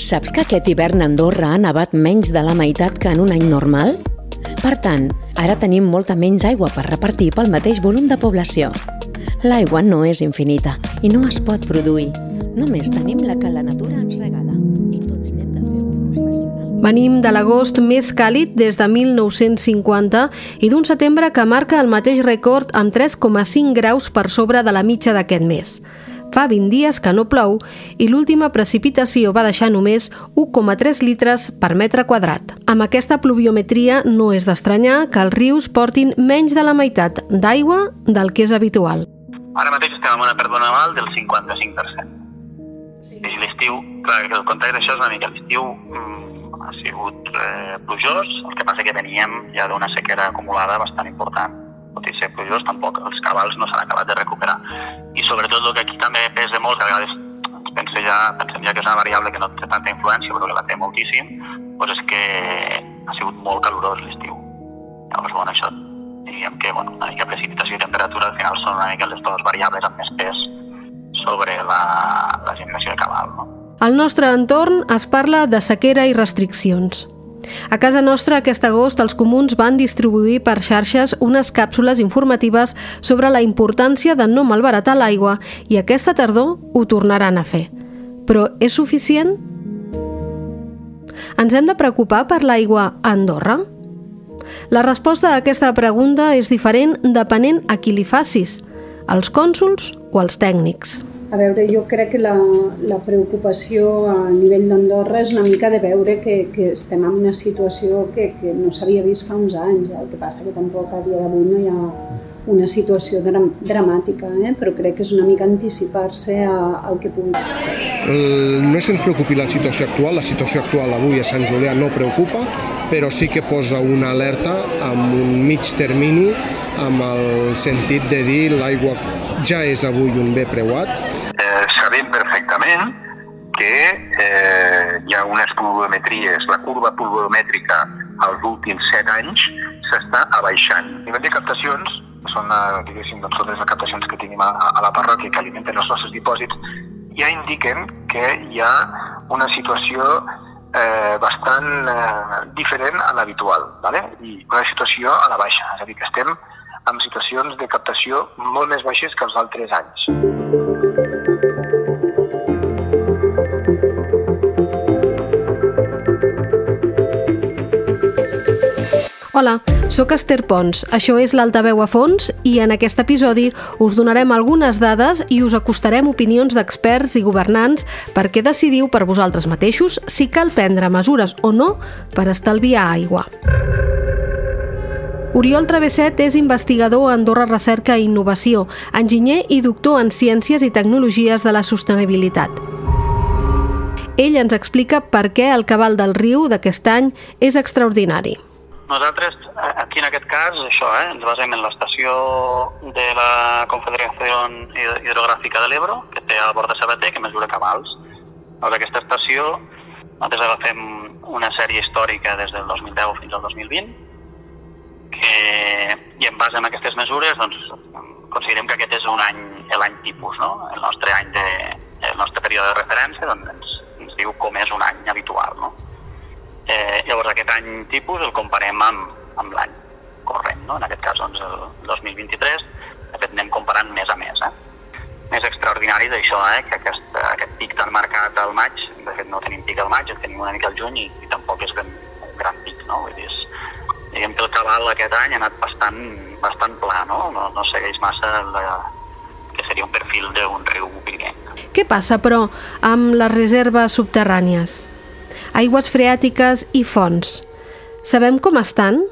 Saps que aquest hivern a Andorra ha nevat menys de la meitat que en un any normal? Per tant, ara tenim molta menys aigua per repartir pel mateix volum de població. L'aigua no és infinita i no es pot produir. Només tenim la que la natura ens regala i tots n'hem de fer un ús racional. Venim de l'agost més càlid des de 1950 i d'un setembre que marca el mateix rècord amb 3,5 graus per sobre de la mitja d'aquest mes. Fa 20 dies que no plou i l'última precipitació va deixar només 1,3 litres per metre quadrat. Amb aquesta pluviometria no és d'estranyar que els rius portin menys de la meitat d'aigua del que és habitual. Ara mateix estem amb una pèrdua anual del 55%. Sí. I l'estiu, clar, el context d'això és una mica l'estiu mm, ha sigut eh, plujós, el que passa que teníem ja d'una sequera acumulada bastant important ser plujós, tampoc els cabals no s'han acabat de recuperar. I sobretot el que aquí també pesa molt, que a vegades ens pense ja, pensem ja que és una variable que no té tanta influència, però que la té moltíssim, doncs és que ha sigut molt calorós l'estiu. Llavors, bueno, això diríem que bueno, una mica precipitació i temperatura al final són una mica les dues variables amb més pes sobre la, la generació de cabal. No? Al nostre entorn es parla de sequera i restriccions. A casa nostra aquest agost els comuns van distribuir per xarxes unes càpsules informatives sobre la importància de no malbaratar l'aigua i aquesta tardor ho tornaran a fer. Però és suficient? Ens hem de preocupar per l'aigua a Andorra? La resposta a aquesta pregunta és diferent depenent a qui li facis, als cònsuls o als tècnics. A veure, jo crec que la, la preocupació a nivell d'Andorra és una mica de veure que, que estem en una situació que, que no s'havia vist fa uns anys. Eh? El que passa que tampoc a dia d'avui no hi ha una situació dram dramàtica, eh? però crec que és una mica anticipar-se al que pugui. no és que ens preocupi la situació actual, la situació actual avui a Sant Julià no preocupa, però sí que posa una alerta amb un mig termini amb el sentit de dir l'aigua ja és avui un bé preuat. Sabem perfectament que eh, hi ha unes pluviometries, la curva pluviomètrica als últims set anys s'està abaixant. A nivell de captacions, són, eh, diguéssim, doncs, totes les captacions que tenim a, a la parròquia que alimenten els nostres dipòsits, ja indiquen que hi ha una situació eh, bastant eh, diferent a l'habitual, ¿vale? i una situació a la baixa, és a dir, que estem amb situacions de captació molt més baixes que els altres anys. Hola, sóc Esther Pons, això és l'Altaveu a fons i en aquest episodi us donarem algunes dades i us acostarem opinions d'experts i governants perquè decidiu per vosaltres mateixos si cal prendre mesures o no per estalviar aigua. Oriol Travesset és investigador a Andorra Recerca i Innovació, enginyer i doctor en Ciències i Tecnologies de la Sostenibilitat. Ell ens explica per què el cabal del riu d'aquest any és extraordinari. Nosaltres, aquí en aquest cas, això, eh, ens basem en l'estació de la Confederació Hidrogràfica de l'Ebro, que té al bord de Sabater, que mesura cabals. Llavors, aquesta estació, nosaltres agafem una sèrie històrica des del 2010 fins al 2020, que, i en base a aquestes mesures doncs, considerem que aquest és un any, l'any tipus, no? el nostre any de, el nostre període de referència doncs, ens, ens diu com és un any habitual. No? Eh, llavors aquest any tipus el comparem amb, amb l'any corrent, no? en aquest cas doncs, el 2023, de fet anem comparant mes a mes. Eh? Més extraordinari d'això, eh? que aquest, aquest pic tan marcat al maig, de fet no tenim pic al maig, el tenim una mica al juny i, i tampoc és ben, un gran pic, no? Vull dir, és, diguem que el cabal aquest any ha anat bastant, bastant pla, no? No, no segueix massa la, que seria un perfil d'un riu pirinenc. Què passa, però, amb les reserves subterrànies? Aigües freàtiques i fonts. Sabem com estan?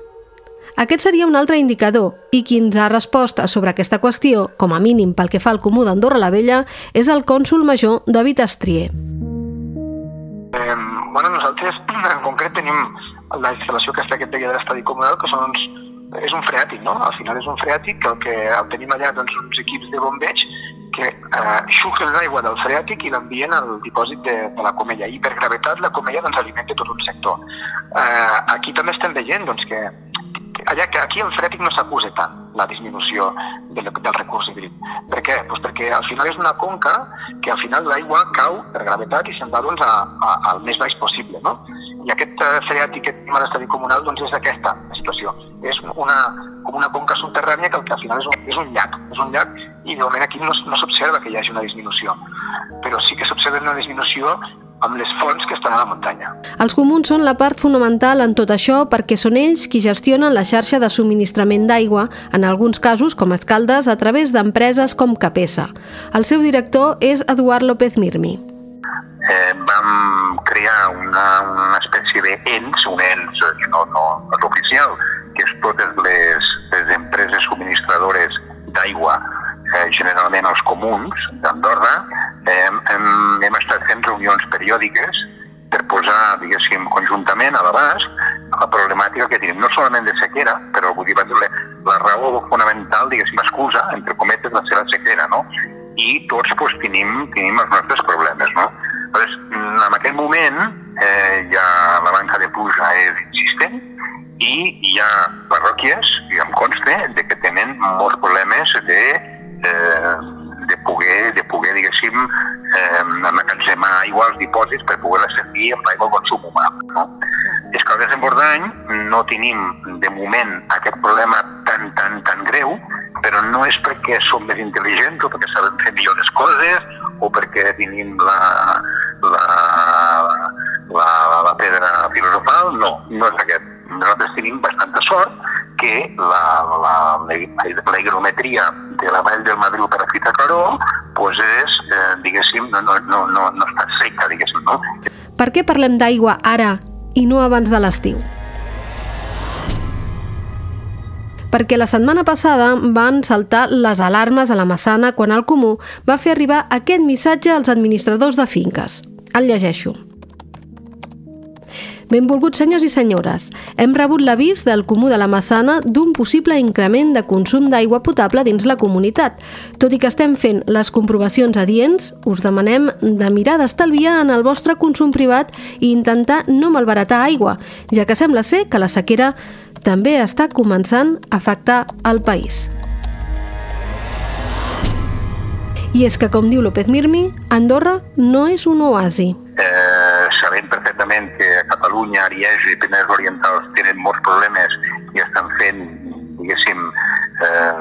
Aquest seria un altre indicador, i qui ens ha respost sobre aquesta qüestió, com a mínim pel que fa al Comú d'Andorra la Vella, és el cònsul major David Astrier. Eh, bueno, nosaltres en concret tenim la instal·lació que està aquest de l'estadi comunal, que són uns, és un freàtic, no? Al final és un freàtic que el que el tenim allà doncs, uns equips de bombeig que eh, xuclen l'aigua del freàtic i l'envien al dipòsit de, de la comella. I per gravetat la comella doncs, alimenta tot un sector. Eh, aquí també estem veient doncs, que, que allà que aquí el freàtic no s'acusa tant la disminució del, del recurs hídric. Per què? Pues perquè al final és una conca que al final l'aigua cau per gravetat i se'n va doncs, a, a, al més baix possible. No? I aquest eh, freàtic, aquest tema d'estadi comunal doncs, és aquesta situació. És una, com una conca subterrània que, que al final és un, és un llac. És un llac i de moment aquí no, no s'observa que hi hagi una disminució. Però sí que s'observa una disminució amb les fonts que estan a la muntanya. Els comuns són la part fonamental en tot això perquè són ells qui gestionen la xarxa de subministrament d'aigua, en alguns casos, com Escaldes, a través d'empreses com Capesa. El seu director és Eduard López Mirmi. Eh, vam crear una, una d'ens, un ens no, no, no és oficial, que és totes les, les empreses subministradores d'aigua eh, generalment els comuns d'Andorra, eh, hem, hem estat fent reunions periòdiques per posar, diguéssim, conjuntament a l'abast la problemàtica que tenim, no solament de sequera, però vull dir, la, la raó fonamental, diguéssim, excusa, entre cometes, la sequera, no? I tots pues, tenim, tenim els nostres problemes, no? Llavors, en aquest moment eh, ja la banca de pluja és insistent i hi ha parròquies, i em consta, de que tenen molts problemes de eh, de poder, de poder diguéssim, eh, emmagatzemar aigua als dipòsits per poder-la servir amb l'aigua al consum humà. No? És que al desembordany no tenim de moment aquest problema tan, tan, tan greu, però no és perquè som més intel·ligents o perquè sabem fer millor les coses o perquè tenim la, la, la, la pedra filosofal, no, no és aquest. Nosaltres tenim bastanta sort que la, la, la, higrometria de la vall del Madriu per a Fita Caró pues és, eh, diguéssim, no, no, no, no, no està seca, diguéssim. No? Per què parlem d'aigua ara i no abans de l'estiu? perquè la setmana passada van saltar les alarmes a la Massana quan el Comú va fer arribar aquest missatge als administradors de finques. El llegeixo. Benvolguts senyors i senyores, hem rebut l'avís del Comú de la Massana d'un possible increment de consum d'aigua potable dins la comunitat. Tot i que estem fent les comprovacions adients, us demanem de mirar d'estalviar en el vostre consum privat i intentar no malbaratar aigua, ja que sembla ser que la sequera també està començant a afectar el país. I és que, com diu López Mirmi, Andorra no és un oasi. Eh, sabem perfectament que Catalunya, Ariège i Penedès Orientals tenen molts problemes i estan fent, diguéssim, eh,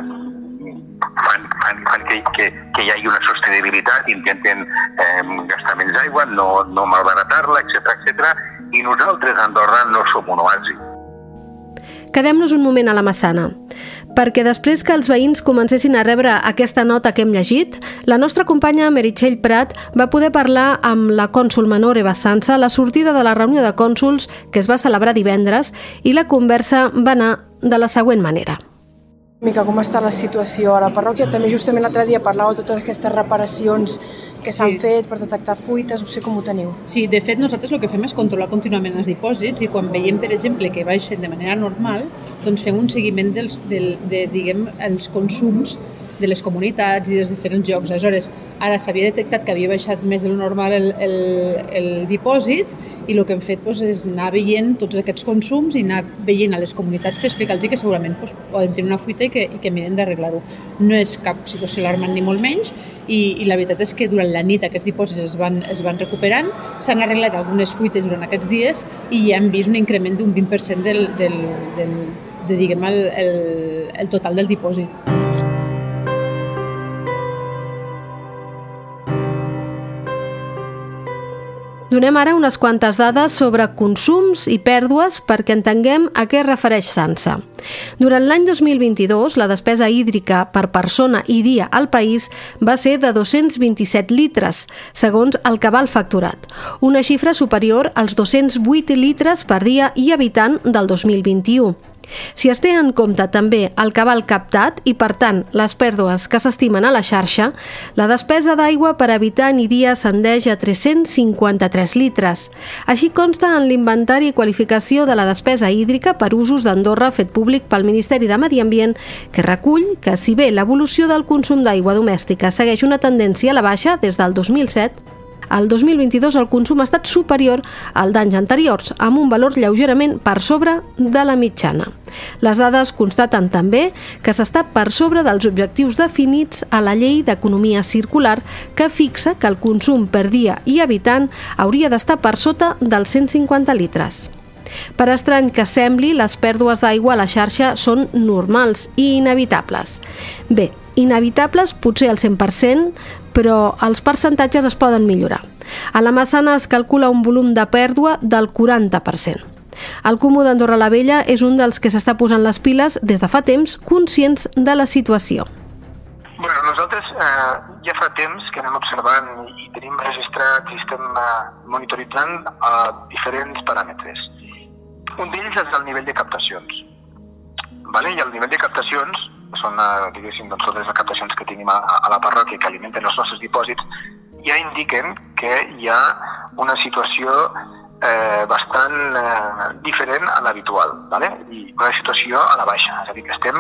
fan, fan, fan que, que, que hi hagi una sostenibilitat, intenten eh, gastar menys aigua, no, no malbaratar-la, etc etc. i nosaltres a Andorra no som un oasi. Quedem-nos un moment a la Massana perquè després que els veïns comencessin a rebre aquesta nota que hem llegit, la nostra companya Meritxell Prat va poder parlar amb la cònsul menor Eva Sansa a la sortida de la reunió de cònsuls que es va celebrar divendres i la conversa va anar de la següent manera mica com està la situació a la parròquia. També justament l'altre dia parlàveu de totes aquestes reparacions que s'han sí. fet per detectar fuites, no sé com ho teniu. Sí, de fet nosaltres el que fem és controlar contínuament els dipòsits i quan veiem, per exemple, que baixen de manera normal, doncs fem un seguiment dels, del, de, diguem, els consums de les comunitats i dels diferents jocs. Aleshores, ara s'havia detectat que havia baixat més de lo normal el, el, el dipòsit i el que hem fet doncs, és anar veient tots aquests consums i anar veient a les comunitats per explicar-los que segurament doncs, poden tenir una fuita i que, i que miren d'arreglar-ho. No és cap situació alarmant ni molt menys i, i la veritat és que durant la nit aquests dipòsits es van, es van recuperant, s'han arreglat algunes fuites durant aquests dies i ja hem vist un increment d'un 20% del, del, del, de, diguem, el, el, el total del dipòsit. Donem ara unes quantes dades sobre consums i pèrdues perquè entenguem a què refereix Sansa. Durant l'any 2022, la despesa hídrica per persona i dia al país va ser de 227 litres, segons el cabal facturat, una xifra superior als 208 litres per dia i habitant del 2021. Si es té en compte també el cabal captat i, per tant, les pèrdues que s'estimen a la xarxa, la despesa d'aigua per habitant i dia ascendeix a 353 litres. Així consta en l'inventari i qualificació de la despesa hídrica per usos d'Andorra fet públic pel Ministeri de Medi Ambient, que recull que, si bé l'evolució del consum d'aigua domèstica segueix una tendència a la baixa des del 2007, el 2022 el consum ha estat superior al d'anys anteriors, amb un valor lleugerament per sobre de la mitjana. Les dades constaten també que s'està per sobre dels objectius definits a la llei d'economia circular que fixa que el consum per dia i habitant hauria d'estar per sota dels 150 litres. Per estrany que sembli, les pèrdues d'aigua a la xarxa són normals i inevitables. Bé, inevitables potser al 100%, però els percentatges es poden millorar. A la Massana es calcula un volum de pèrdua del 40%. El Comú d'Andorra la Vella és un dels que s'està posant les piles des de fa temps, conscients de la situació. Bueno, nosaltres eh, ja fa temps que anem observant i tenim registrat i estem eh, monitoritzant eh, diferents paràmetres. Un d'ells és el nivell de captacions. Vale? I el nivell de captacions són, eh, diguéssim, doncs, totes les captacions que tenim a, a la parròquia que alimenten els nostres dipòsits, ja indiquen que hi ha una situació eh, bastant eh, diferent a l'habitual, vale? i una situació a la baixa, és a dir, que estem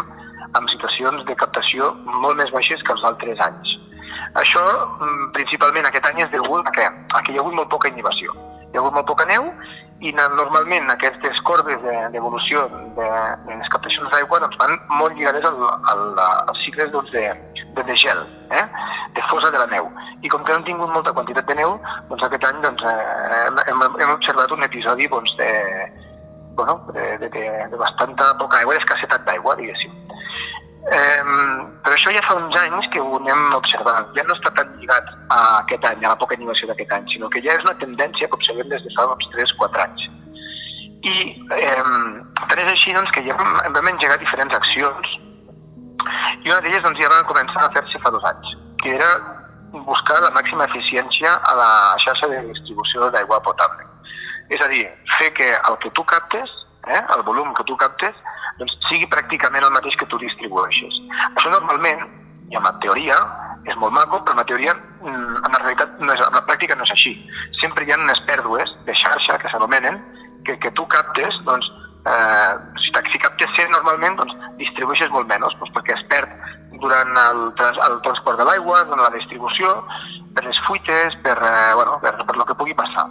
en situacions de captació molt més baixes que els altres anys. Això, mm, principalment aquest any, és degut a? A que hi ha hagut molt poca inhibició. Hi ha hagut molt poca neu i normalment aquestes corbes d'evolució de, de les captacions d'aigua doncs, van molt lligades al, al, als cicles doncs, de, de, de gel, eh? de fosa de la neu. I com que no hem tingut molta quantitat de neu, doncs aquest any doncs, eh, hem, hem observat un episodi doncs, de, bueno, de, de, de, de bastanta poca aigua, d'escassetat d'aigua, diguéssim. Eh, però això ja fa uns anys que ho anem observant. Ja no està tan lligat a aquest any, a la poca innovació d'aquest any, sinó que ja és una tendència que observem des de fa uns 3-4 anys. I eh, tant és així doncs, que ja vam, vam engegar diferents accions i una d'elles doncs, ja va començar a fer-se fa dos anys, que era buscar la màxima eficiència a la xarxa de distribució d'aigua potable. És a dir, fer que el que tu captes, eh, el volum que tu captes, doncs sigui pràcticament el mateix que tu distribueixes. Això normalment, i en la teoria, és molt maco, però en la teoria, mm, en la realitat, no és, en la pràctica no és així. Sempre hi ha unes pèrdues de xarxa, que s'anomenen, que, que tu captes, doncs, eh, si, si captes 100 normalment, doncs distribueixes molt menys, doncs perquè es perd durant el, trans, el transport de l'aigua, durant la distribució, per les fuites, per, eh, bueno, per, per lo que pugui passar.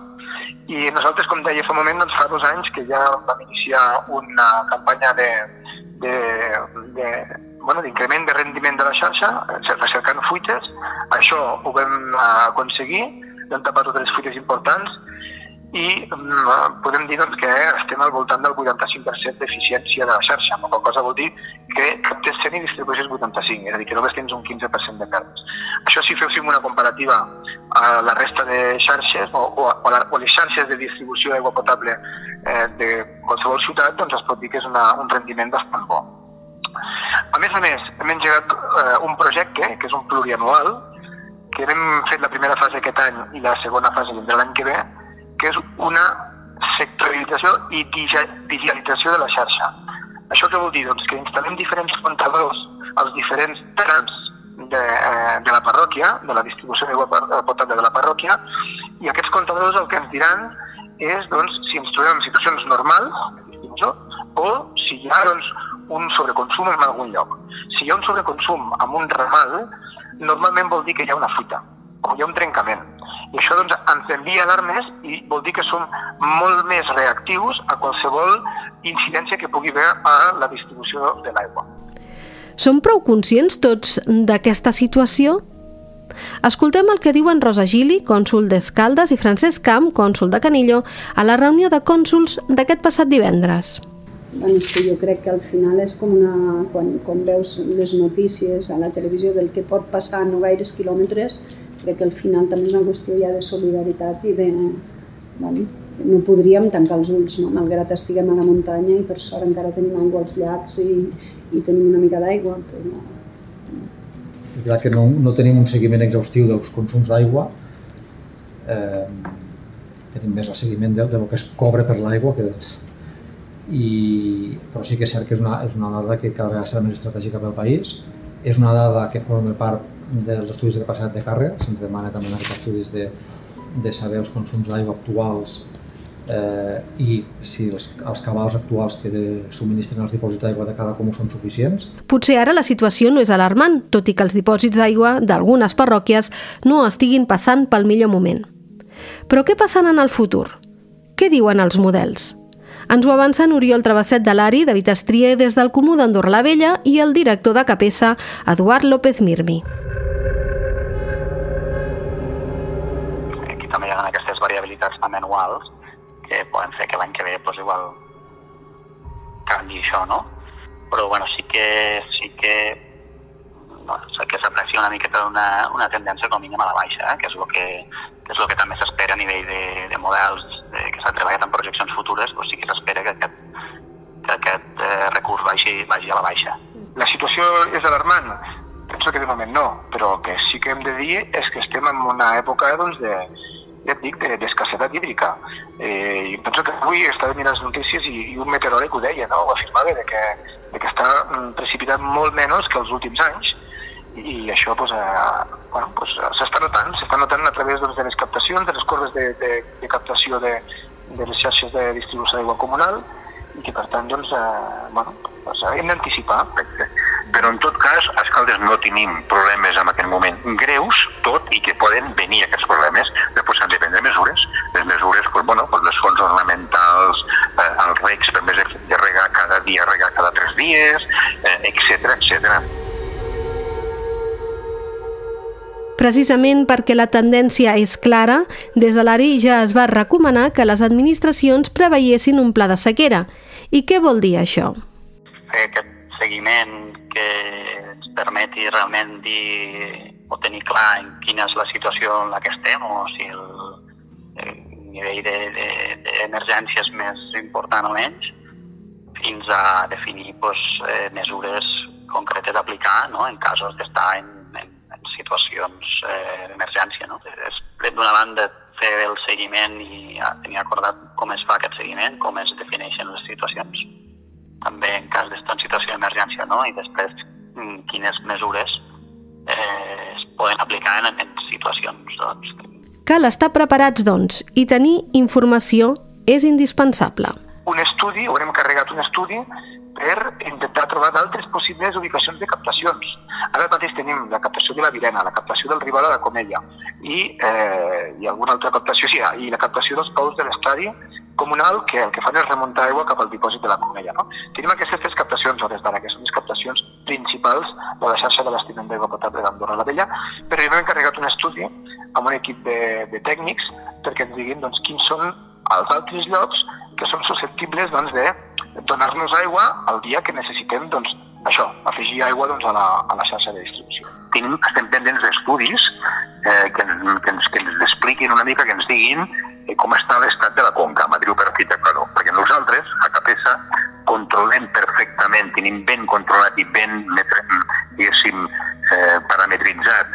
I nosaltres, com deia fa un moment, doncs fa dos anys que ja vam iniciar una campanya de, de, de bueno, d'increment de rendiment de la xarxa, recercant fuites. Això ho vam aconseguir, vam tapar totes les fuites importants i mm, podem dir doncs, que estem al voltant del 85% d'eficiència de la xarxa, la qual cosa vol dir que captes 100 i distribueixes 85, és a dir, que només tens un 15% de pèrdues. Això si féssim una comparativa a la resta de xarxes o, o, o, la, o les xarxes de distribució d'aigua potable eh, de qualsevol ciutat, doncs es pot dir que és una, un rendiment bastant bo. A més a més, hem engegat eh, un projecte, que és un plurianual, que hem fet la primera fase aquest any i la segona fase vindrà l'any que ve, que és una sectorització i digitalització de la xarxa. Això què vol dir? Doncs que instal·lem diferents comptadors als diferents trams de, eh, de la parròquia, de la distribució d'aigua eh, potable de la parròquia, i aquests comptadors el que ens diran és doncs, si ens trobem en situacions normals o si hi ha doncs, un sobreconsum en algun lloc. Si hi ha un sobreconsum amb un ramal, normalment vol dir que hi ha una fuita hi ha un trencament. I això doncs, ens envia alarmes i vol dir que som molt més reactius a qualsevol incidència que pugui haver a la distribució de l'aigua. Som prou conscients tots d'aquesta situació? Escoltem el que diuen Rosa Gili, cònsul d'Escaldes, i Francesc Camp, cònsul de Canillo, a la reunió de cònsuls d'aquest passat divendres. Bueno, és que jo crec que al final és com una... Quan, quan veus les notícies a la televisió del que pot passar a no gaires quilòmetres, crec que al final també és una qüestió ja de solidaritat i de... Bueno, no podríem tancar els ulls, no? malgrat estiguem a la muntanya i per sort encara tenim aigua als llacs i, i tenim una mica d'aigua. No. És veritat que no, no tenim un seguiment exhaustiu dels consums d'aigua, eh, tenim més el seguiment del, del que es cobra per l'aigua que dels, i, però sí que és cert que és una, és una dada que cada vegada serà més estratègica pel país. És una dada que forma part dels estudis de capacitat de càrrega, se'ns demana també en aquests estudis de, de saber els consums d'aigua actuals eh, i si els, els cabals actuals que de, subministren els dipòsits d'aigua de cada comú són suficients. Potser ara la situació no és alarmant, tot i que els dipòsits d'aigua d'algunes parròquies no estiguin passant pel millor moment. Però què passarà en el futur? Què diuen els models? Ens ho avancen Oriol Travesset de l'ARI, David Estrier des del Comú d'Andorra la Vella i el director de Capesa, Eduard López Mirmi. Aquestes variabilitats també anuals que poden fer que l'any que ve doncs, igual canvi això, no? Però bueno, sí que, sí que bueno, que s'aprecia una miqueta una, una tendència com a mínim a la baixa, eh? que és que, que, és el que també s'espera a nivell de, de models de, que s'ha treballat en projeccions futures, doncs sí que s'espera que aquest, que aquest eh, recurs vagi, vagi a la baixa. La situació és alarmant? Penso que de moment no, però el que sí que hem de dir és que estem en una època doncs, de, ja et dic, d'escassetat de, hídrica. Eh, I penso que avui estava mirant les notícies i, i un meteoròleg ho deia, no? ho afirmava, de que, de que està mm, precipitant molt menys que els últims anys i això pues, eh, bueno, pues, s'està notant, s'està notant a través doncs, de les captacions, de les corbes de, de, de captació de, de les xarxes de distribució d'aigua comunal i que per tant doncs, eh, bueno, pues, hem d'anticipar. Però en tot cas, a Escaldes no tenim problemes en aquest moment greus, tot i que poden venir aquests problemes, després s'han de prendre mesures, les mesures, pues, bueno, pues les fonts ornamentals, eh, els recs per més de regar cada dia, regar cada tres dies, eh, etc etc. Precisament perquè la tendència és clara, des de l'ARI ja es va recomanar que les administracions preveiessin un pla de sequera. I què vol dir això? Fer aquest seguiment que ens permeti realment dir o tenir clar en quina és la situació en la que estem o si el, el nivell d'emergència de, de, és més important o menys, fins a definir pues, eh, mesures concretes a aplicar no? en casos d'estar en situacions eh, d'emergència. No? És, d'una banda, fer el seguiment i tenir acordat com es fa aquest seguiment, com es defineixen les situacions, també en cas d'estar en situació d'emergència, no? i després mm, quines mesures eh, es poden aplicar en, en situacions. Doncs. Cal estar preparats, doncs, i tenir informació és indispensable. Un estudi, haurem carregat un estudi per intentar trobar d'altres possibles ubicacions de captacions. Ara mateix tenim la captació de la Virena, la captació del Rival a la Comella i, eh, i alguna altra captació, sí, i la captació dels pous de l'estadi comunal que el que fan és remuntar aigua cap al dipòsit de la Comella. No? Tenim aquestes tres captacions a des d'ara, que són les captacions principals de la xarxa de l'estiment d'aigua potable d'Andorra la Vella, però jo m'he encarregat un estudi amb un equip de, de tècnics perquè ens diguin doncs, quins són els altres llocs que són susceptibles doncs, de donar-nos aigua el dia que necessitem doncs, això, afegir aigua doncs, a, la, a la xarxa de distribució. Tenim, estem pendents d'estudis eh, que, que, ens, que ens expliquin una mica, que ens diguin com està l'estat de la conca, matriu perfecta, claro, perquè nosaltres, a Capesa, controlem perfectament, tenim ben controlat i ben, diguéssim, eh, parametritzat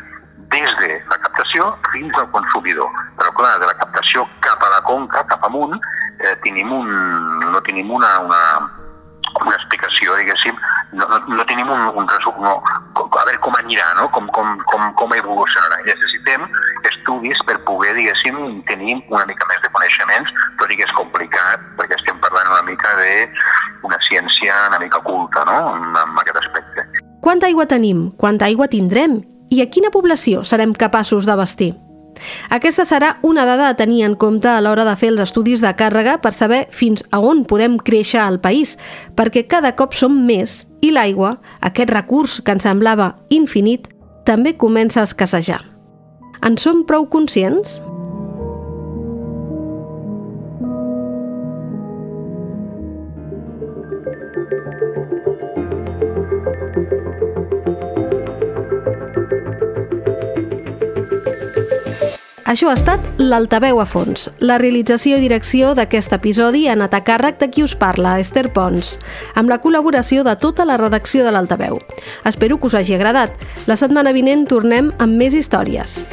des de la captació fins al consumidor. Però clar, de la captació cap a la conca, cap amunt, eh, tenim un, no tenim una, una, una explicació, diguéssim, no, no, no tenim un, un resum, no, a veure com anirà, no? com, com, com, com evolucionarà. Necessitem estudis per poder, diguéssim, tenir una mica més de coneixements, tot i que és complicat, perquè estem parlant una mica d'una ciència una mica culta, no?, en, en aquest aspecte. Quanta aigua tenim? Quanta aigua tindrem? I a quina població serem capaços d'abastir? Aquesta serà una dada a tenir en compte a l'hora de fer els estudis de càrrega per saber fins a on podem créixer al país, perquè cada cop som més i l'aigua, aquest recurs que ens semblava infinit, també comença a escassejar. En som prou conscients? Això ha estat l'Altaveu a fons. La realització i direcció d'aquest episodi ha anat a càrrec de qui us parla, Esther Pons, amb la col·laboració de tota la redacció de l'Altaveu. Espero que us hagi agradat. La setmana vinent tornem amb més històries.